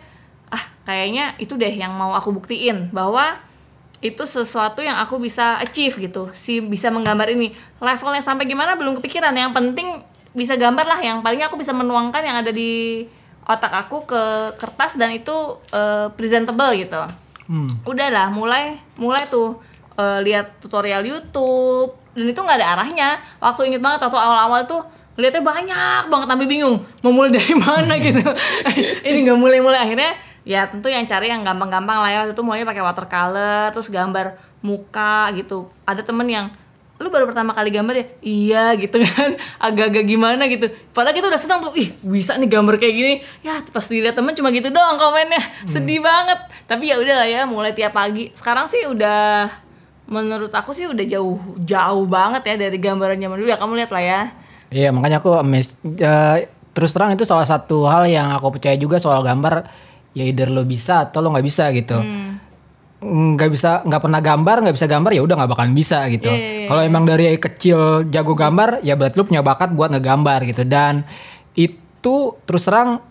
ah kayaknya itu deh yang mau aku buktiin bahwa itu sesuatu yang aku bisa achieve gitu. Si bisa menggambar ini. Levelnya sampai gimana belum kepikiran. Yang penting bisa gambar lah. Yang paling aku bisa menuangkan yang ada di otak aku ke kertas dan itu eh, presentable gitu. Hmm. Udahlah, mulai mulai tuh eh, lihat tutorial YouTube dan itu nggak ada arahnya. Waktu inget banget waktu awal-awal tuh lihatnya banyak banget sampai bingung mau mulai dari [laughs] mana gitu. [laughs] Ini nggak mulai-mulai akhirnya ya tentu yang cari yang gampang-gampang lah ya. Waktu itu mulainya pakai watercolor terus gambar muka gitu. Ada temen yang lu baru pertama kali gambar ya? Iya gitu kan. [laughs] Agak-agak gimana gitu. Padahal kita udah senang tuh ih bisa nih gambar kayak gini. Ya pas dilihat temen cuma gitu doang komennya. [laughs] Sedih banget. Tapi ya udahlah ya mulai tiap pagi. Sekarang sih udah menurut aku sih udah jauh jauh banget ya dari gambaran zaman dulu ya. Kamu lihat lah ya. Iya makanya aku amazed. Eh, terus terang itu salah satu hal yang aku percaya juga soal gambar. Ya either lo bisa atau lo nggak bisa gitu. Nggak bisa nggak pernah gambar nggak bisa gambar ya udah nggak bakalan bisa gitu. Iya, iya, iya. Kalau emang dari kecil jago gambar ya berarti lo punya bakat buat ngegambar gitu. Dan itu terus terang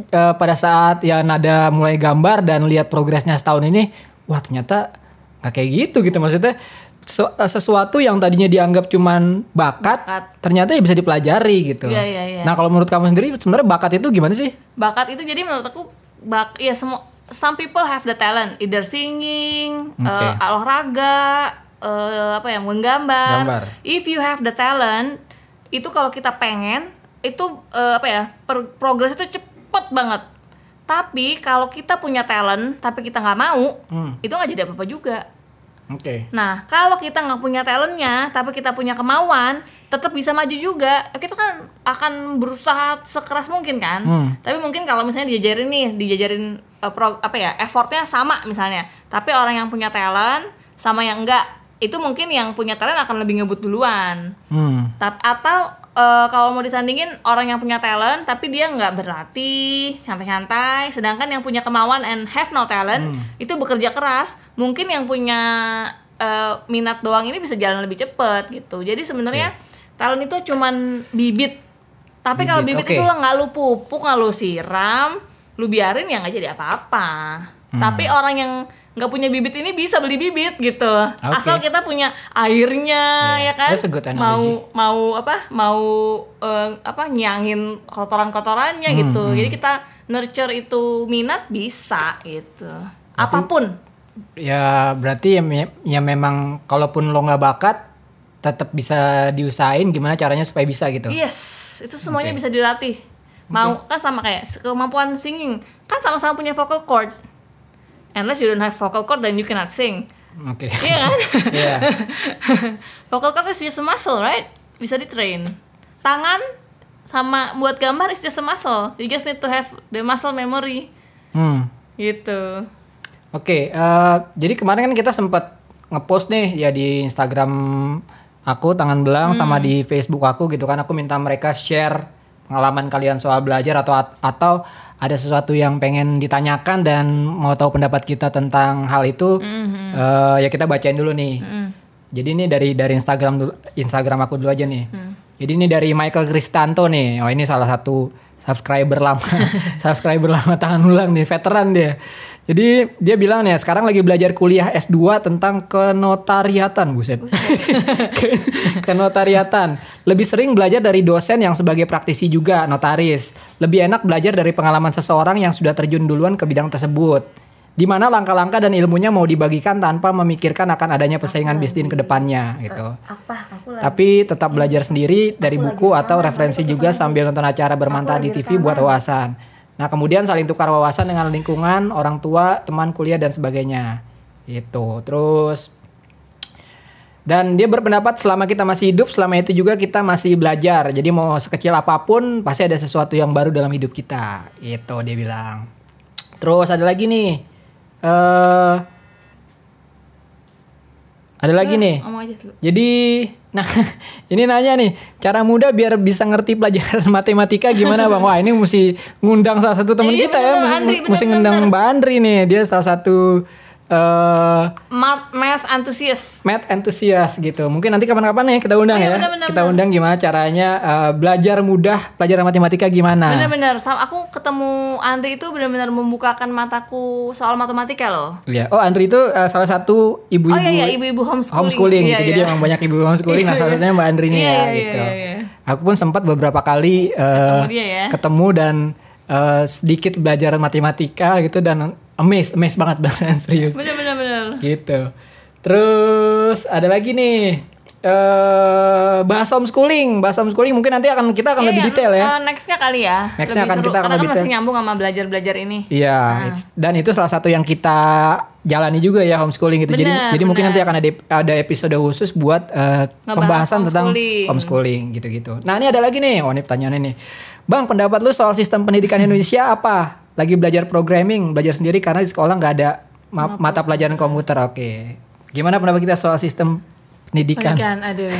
eh, pada saat ya nada mulai gambar dan lihat progresnya setahun ini, wah ternyata nggak kayak gitu gitu maksudnya. so- sesuatu yang tadinya dianggap cuman bakat, Bakat. ternyata ya bisa dipelajari gitu. Iya, iya, iya. Nah kalau menurut kamu sendiri sebenarnya bakat itu gimana sih? bakat itu jadi menurut aku bak ya semua some people have the talent either singing Oke. eh, olahraga eh, apa ya menggambar Gambar. if you have the talent itu kalau kita pengen itu eh, apa ya per- progres itu cepet banget tapi kalau kita punya talent tapi kita nggak mau Hmm. itu nggak jadi apa apa juga Oke. Nah, kalau kita nggak punya talentnya, tapi kita punya kemauan, tetap bisa maju juga. Kita kan akan berusaha sekeras mungkin kan. Hmm. Tapi mungkin kalau misalnya dijajarin nih, dijajarin uh, pro- apa ya, effortnya sama misalnya. Tapi orang yang punya talent sama yang enggak, itu mungkin yang punya talent akan lebih ngebut duluan. Hmm. Atau eh, kalau mau disandingin orang yang punya talent tapi dia nggak berlatih santai-santai sedangkan yang punya kemauan and have no talent itu bekerja keras. Mungkin yang punya eh, minat doang ini bisa jalan lebih cepet gitu. Jadi sebenarnya talent itu cuman bibit. Tapi kalau Bibit, bibit oke. itu lo nggak lu pupuk nggak lu siram lu biarin ya nggak jadi apa-apa. Tapi orang yang nggak punya bibit ini bisa beli bibit gitu. Asal kita punya airnya Yeah, ya kan? That's a good analogy. mau mau apa? Mau eh, apa nyangin kotoran-kotorannya Hmm, gitu. jadi kita nurture itu minat bisa gitu. Apa pun. Ya berarti ya, ya memang kalaupun lo nggak bakat tetap bisa diusahain gimana caranya supaya bisa gitu. Yes, itu semuanya Oke. bisa dilatih. Mau kan sama kayak kemampuan singing. Kan sama-sama punya vocal cord. Unless you don't have vocal cord then you cannot sing. Oke. Iya kan? [laughs] Iya. [laughs] vocal cord is just a muscle, right? Bisa di-train. Tangan sama buat gambar is just a muscle. You just need to have the muscle memory. Hmm. Gitu. Oke, eh, jadi kemarin kan kita sempat ngepost nih ya di Instagram aku tangan belang sama di Facebook aku gitu kan aku minta mereka share pengalaman kalian soal belajar atau atau ada sesuatu yang pengen ditanyakan dan mau tahu pendapat kita tentang hal itu eh, ya kita bacain dulu nih. Jadi ini dari dari Instagram dulu, Instagram aku dulu aja nih. Jadi ini dari Michael Kristanto nih. Oh ini salah satu subscriber lama, [laughs] subscriber lama tangan ulang nih, veteran dia. Jadi dia bilang nih sekarang lagi belajar kuliah S2 tentang kenotariatan, buset. Ke- [laughs] kenotariatan. Lebih sering belajar dari dosen yang sebagai praktisi juga, notaris. Lebih enak belajar dari pengalaman seseorang yang sudah terjun duluan ke bidang tersebut di mana langkah-langkah dan ilmunya mau dibagikan tanpa memikirkan akan adanya persaingan bisnis ke depannya gitu. Apa? Aku Tapi tetap belajar sendiri dari buku atau referensi juga sambil nonton acara bermanfaat di TV buat wawasan. Nah, kemudian saling tukar wawasan dengan lingkungan, orang tua, teman kuliah dan sebagainya. Itu. Terus dan dia berpendapat selama kita masih hidup, selama itu juga kita masih belajar. Jadi mau sekecil apa pun pasti ada sesuatu yang baru dalam hidup kita. Itu dia bilang. Terus ada lagi nih. eh ada lagi nih. aja dulu. Jadi, nah [laughs] ini nanya nih, cara mudah biar bisa ngerti pelajaran [laughs] matematika gimana bang? Wah ini mesti ngundang salah satu teman Iya, kita ya, mesti, Andri, mesti ngundang Mbak Andri nih, dia salah satu eh Math, math enthusiast. math enthusiast gitu. Mungkin nanti kapan-kapan ya kita undang Iya, ya, bener, bener, kita undang gimana caranya eh, belajar mudah pelajaran matematika gimana? Bener-bener, aku ketemu Andri itu benar-benar membukakan mataku soal matematika loh. Iya. Oh Andri itu eh, salah satu ibu-ibu Oh iya, iya ibu-ibu homeschooling. homeschooling Iya, gitu. Jadi iya. emang banyak ibu homeschooling. nah, [laughs] salah satunya Mbak Andri nih Iya, ya iya, gitu. iya, iya. Aku pun sempat beberapa kali eh, Ketemu dia ya. ketemu dan eh, sedikit belajar matematika gitu dan amazed, amazed banget [laughs] beneran serius Bener-bener bener. gitu. Terus ada lagi nih eh bahas homeschooling, bahas homeschooling mungkin nanti akan kita akan Iya, lebih iya, detail ya. eh, nextnya kali ya. Nextnya akan seru, kita akan karena lebih kan masih detail. nyambung sama belajar-belajar ini. Iya, it's- dan itu salah satu yang kita jalani juga ya homeschooling gitu. jadi Bener, jadi mungkin bener. nanti akan ada ada episode khusus buat Ngebahas pembahasan tentang homeschooling. homeschooling gitu-gitu. Nah, ini ada lagi nih. Oh, ini pertanyaannya nih. Bang, pendapat lu soal sistem pendidikan Indonesia apa? Lagi belajar programming, belajar sendiri karena di sekolah nggak ada ma- mata pelajaran komputer. Oke. Gimana pendapat kita soal sistem pendidikan? Pendidikan, aduh.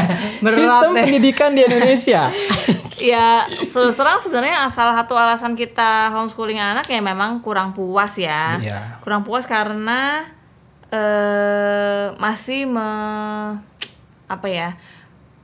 [laughs] Sistem deh. pendidikan di Indonesia. [laughs] ya terus terang sebenarnya salah satu alasan kita homeschooling anak ya memang kurang puas ya Iya. kurang puas karena eh masih me, apa ya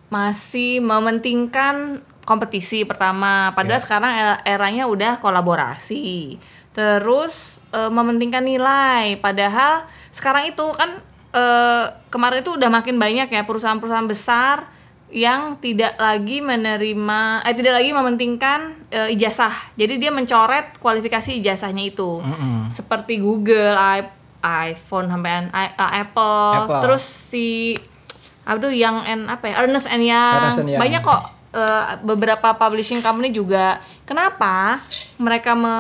masih mementingkan kompetisi pertama padahal Iya. sekarang era- eranya udah kolaborasi terus eh, mementingkan nilai padahal sekarang itu kan eh, kemarin itu udah makin banyak ya perusahaan-perusahaan besar yang tidak lagi menerima eh tidak lagi mementingkan eh, ijazah. Jadi dia mencoret kualifikasi ijazahnya itu. Seperti Google, i- iPhone sampai i- eh, Apple, Apple. terus si apa tuh yang and apa ya Ernest and Young. Ernest and Young. Banyak kok eh, beberapa publishing company juga. Kenapa mereka me,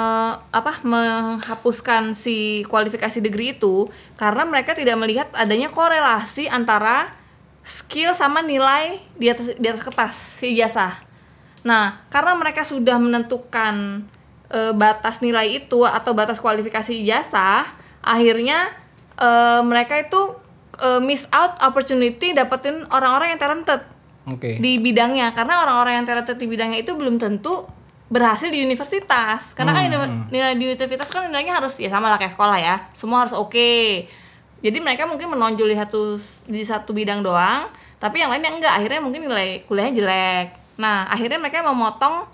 apa menghapuskan si kualifikasi degree itu? Karena mereka tidak melihat adanya korelasi antara skill sama nilai di atas di atas kertas si ijazah. Nah, karena mereka sudah menentukan eh, batas nilai itu atau batas kualifikasi ijazah, akhirnya eh, mereka itu eh, miss out opportunity dapetin orang-orang yang talented Oke. di bidangnya karena orang-orang yang talented di bidangnya itu belum tentu berhasil di universitas. Karena kan uni- nilai di universitas kan nilainya harus ya sama lah kayak sekolah ya. Semua harus oke. Jadi mereka mungkin menonjol di satu di satu bidang doang tapi yang lainnya enggak. Akhirnya mungkin nilai kuliahnya jelek. Nah akhirnya mereka memotong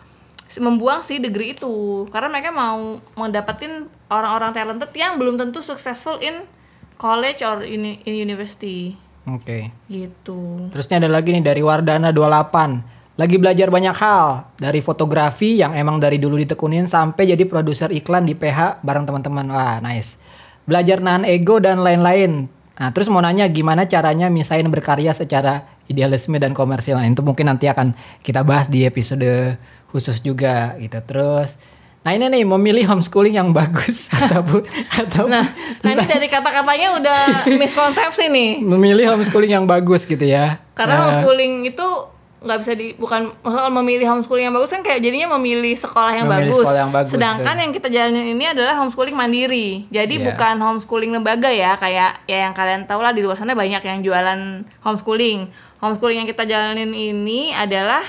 membuang si degree itu. Karena mereka mau mendapatkan orang-orang talented yang belum tentu successful in college or in, in university Oke. gitu. Terusnya ada lagi nih dari Wardana 28. Lagi belajar banyak hal dari fotografi yang emang dari dulu ditekunin sampai jadi produser iklan di PH bareng teman-teman. Wah, nice. Belajar nahan ego dan lain-lain. Nah, terus mau nanya gimana caranya misain berkarya secara idealisme dan komersil. Nah, itu mungkin nanti akan kita bahas di episode khusus juga gitu. Terus Nah ini nih memilih homeschooling yang bagus [laughs] atau atau Nah, nah ini dari kata-katanya udah [laughs] miskonsepsi nih. memilih homeschooling yang bagus gitu ya. Karena Eh, homeschooling itu nggak bisa di bukan soal memilih homeschooling yang bagus kan kayak jadinya memilih sekolah yang, Memilih bagus. sekolah yang bagus, Sedangkan betul. yang kita jalanin ini adalah homeschooling mandiri. Jadi Iya. bukan homeschooling lembaga ya kayak ya yang kalian tahu lah di luar sana banyak yang jualan homeschooling. Homeschooling yang kita jalanin ini adalah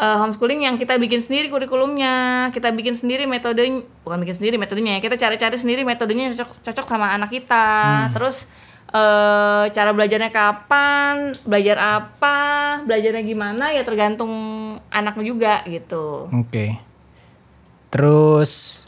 eh, homeschooling yang kita bikin sendiri kurikulumnya, kita bikin sendiri metode bukan bikin sendiri metodenya ya, kita cari-cari sendiri metodenya yang cocok cocok sama anak kita. Terus eh cara belajarnya kapan, belajar apa, belajarnya gimana ya tergantung anaknya juga gitu. Oke. Terus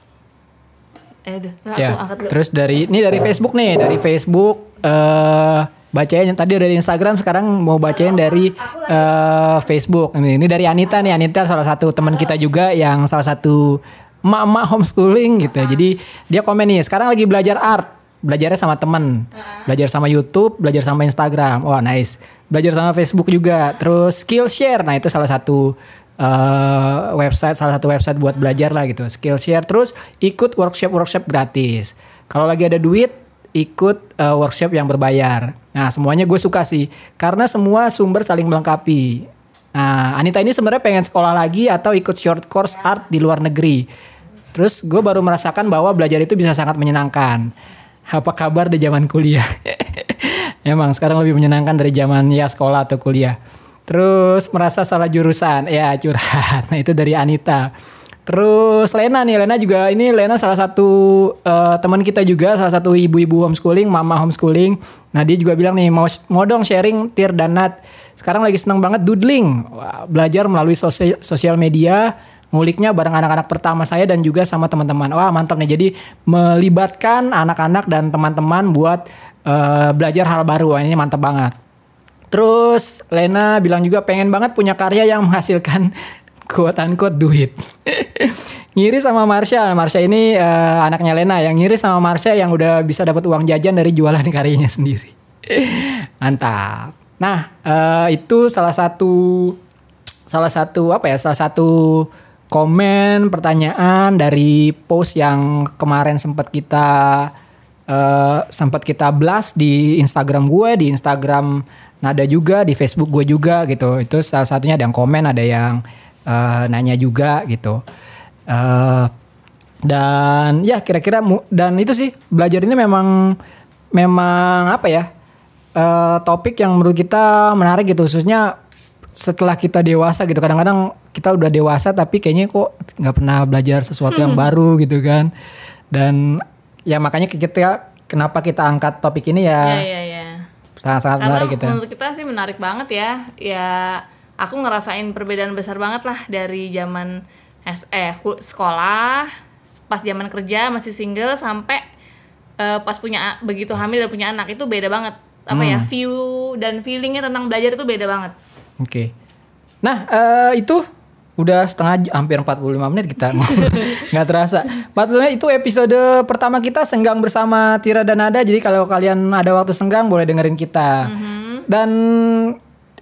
Eh, aduh, aku ya, angkat dulu. terus dari ini dari Facebook nih, dari Facebook eh bacain yang tadi dari Instagram sekarang mau bacain dari eh Facebook. Ini, ini dari Anita nih, Anita salah satu teman kita juga yang salah satu emak-emak homeschooling gitu. Jadi dia komen nih, sekarang lagi belajar art, belajarnya sama temen, belajar sama YouTube, belajar sama Instagram. Wah nice. Belajar sama Facebook juga. Terus Skillshare, nah itu salah satu eh, website salah satu website buat belajar lah gitu Skillshare terus ikut workshop workshop gratis kalau lagi ada duit ikut eh, workshop yang berbayar nah semuanya gue suka sih karena semua sumber saling melengkapi nah Anita ini sebenarnya pengen sekolah lagi atau ikut short course art di luar negeri terus gue baru merasakan bahwa belajar itu bisa sangat menyenangkan apa kabar di zaman kuliah [laughs] Emang sekarang lebih menyenangkan dari zaman ya sekolah atau kuliah. Terus merasa salah jurusan, ya curhat. Nah itu dari Anita. Terus Lena nih, Lena juga ini Lena salah satu eh, teman kita juga, salah satu ibu-ibu homeschooling, mama homeschooling. Nah dia juga bilang nih mau mau dong sharing Tir dan Nat. Sekarang lagi seneng banget doodling, Wah, belajar melalui sosial media, nguliknya bareng anak-anak pertama saya dan juga sama teman-teman. Wah mantap nih, jadi melibatkan anak-anak dan teman-teman buat eh, belajar hal baru. Wah, ini mantap banget. Terus Lena bilang juga pengen banget punya karya yang menghasilkan quote unquote duit. [laughs] ngiri sama Marsha. Marsha ini eh, anaknya Lena yang ngiri sama Marsha yang udah bisa dapat uang jajan dari jualan [laughs] karyanya sendiri. Mantap. Nah, eh, itu salah satu salah satu apa ya? Salah satu komen pertanyaan dari post yang kemarin sempat kita eh, sempat kita blast di Instagram gue, di Instagram Nada juga, di Facebook gue juga gitu. Itu salah satunya ada yang komen, ada yang eh, nanya juga gitu. Eh, dan ya kira-kira dan itu sih belajar ini memang memang apa ya eh, topik yang menurut kita menarik gitu khususnya setelah kita dewasa gitu kadang-kadang kita udah dewasa tapi kayaknya kok nggak pernah belajar sesuatu yang baru gitu kan dan ya makanya kita kenapa kita angkat topik ini Iya, ya iya, iya. sangat-sangat menarik gitu menurut kita sih menarik banget ya. Ya aku ngerasain perbedaan besar banget lah dari zaman eh sekolah, pas zaman kerja masih single sampai eh, pas punya begitu hamil dan punya anak itu beda banget. Apa Hmm. ya view dan feelingnya tentang belajar itu beda banget. Oke. Nah, eh, itu udah setengah jam, hampir 45 menit kita [laughs] nggak terasa. 45 menit itu episode pertama kita senggang bersama Tira dan Nada. Jadi kalau kalian ada waktu senggang boleh dengerin kita. Dan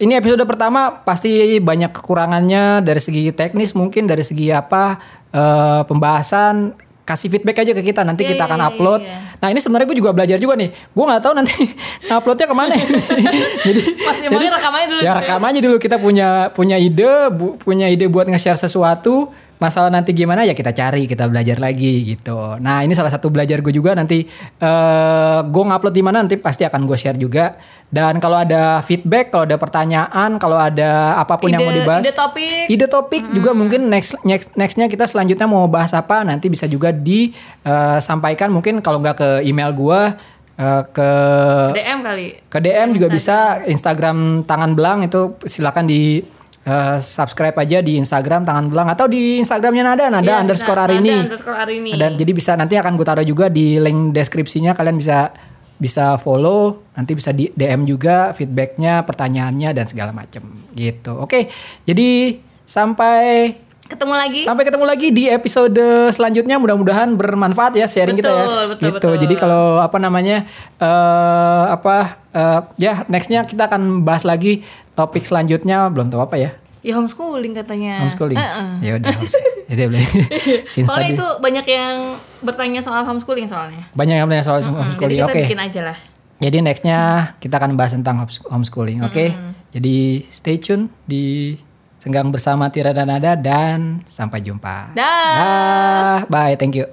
ini episode pertama pasti banyak kekurangannya dari segi teknis mungkin dari segi apa eh, pembahasan kasih feedback aja ke kita nanti Iya, kita iya, akan iya, upload. iya. Nah ini sebenarnya gue juga belajar juga nih. Gue nggak tahu nanti [laughs] uploadnya ke mana. [laughs] jadi Masih mau rekam aja dulu. ya rekam aja dulu kita punya punya ide bu- punya ide buat nge-share sesuatu masalah nanti gimana ya kita cari kita belajar lagi gitu. Nah ini salah satu belajar gue juga nanti eh gue ngupload di mana nanti pasti akan gue share juga. Dan kalau ada feedback kalau ada pertanyaan kalau ada apa pun yang mau Ide- dibahas ide topik. ide topik juga mungkin next next nextnya kita selanjutnya mau bahas apa nanti bisa juga disampaikan mungkin kalau nggak ke email gue eh, ke DM kali. ke DM juga bisa Instagram tangan belang itu silakan di eh, subscribe aja di Instagram tangan belang atau di Instagramnya Nada Nada Iya, underscore hari ini. Nada underscore hari ini. Dan jadi bisa nanti akan gue taruh juga di link deskripsinya kalian bisa bisa follow nanti bisa di DM juga feedbacknya pertanyaannya dan segala macam gitu oke jadi sampai Ketemu lagi. sampai ketemu lagi di episode selanjutnya mudah-mudahan bermanfaat ya sharing kita ya Betul, betul, gitu betul. jadi kalau apa namanya eh apa eh, ya nextnya kita akan bahas lagi topik selanjutnya belum tahu apa ya Ya homeschooling katanya. homeschooling Heeh. ya udah homeschooling. [laughs] Jadi boleh. Soalnya tadi itu banyak yang bertanya soal homeschooling soalnya. banyak yang tanya soal Hmm, homeschooling oke kita bikin aja lah. Jadi nextnya kita akan bahas tentang homes- homeschooling, oke? Jadi stay tune di Senggang bersama Tira dan Nada dan sampai jumpa. Dah. Dah. Bye, thank you.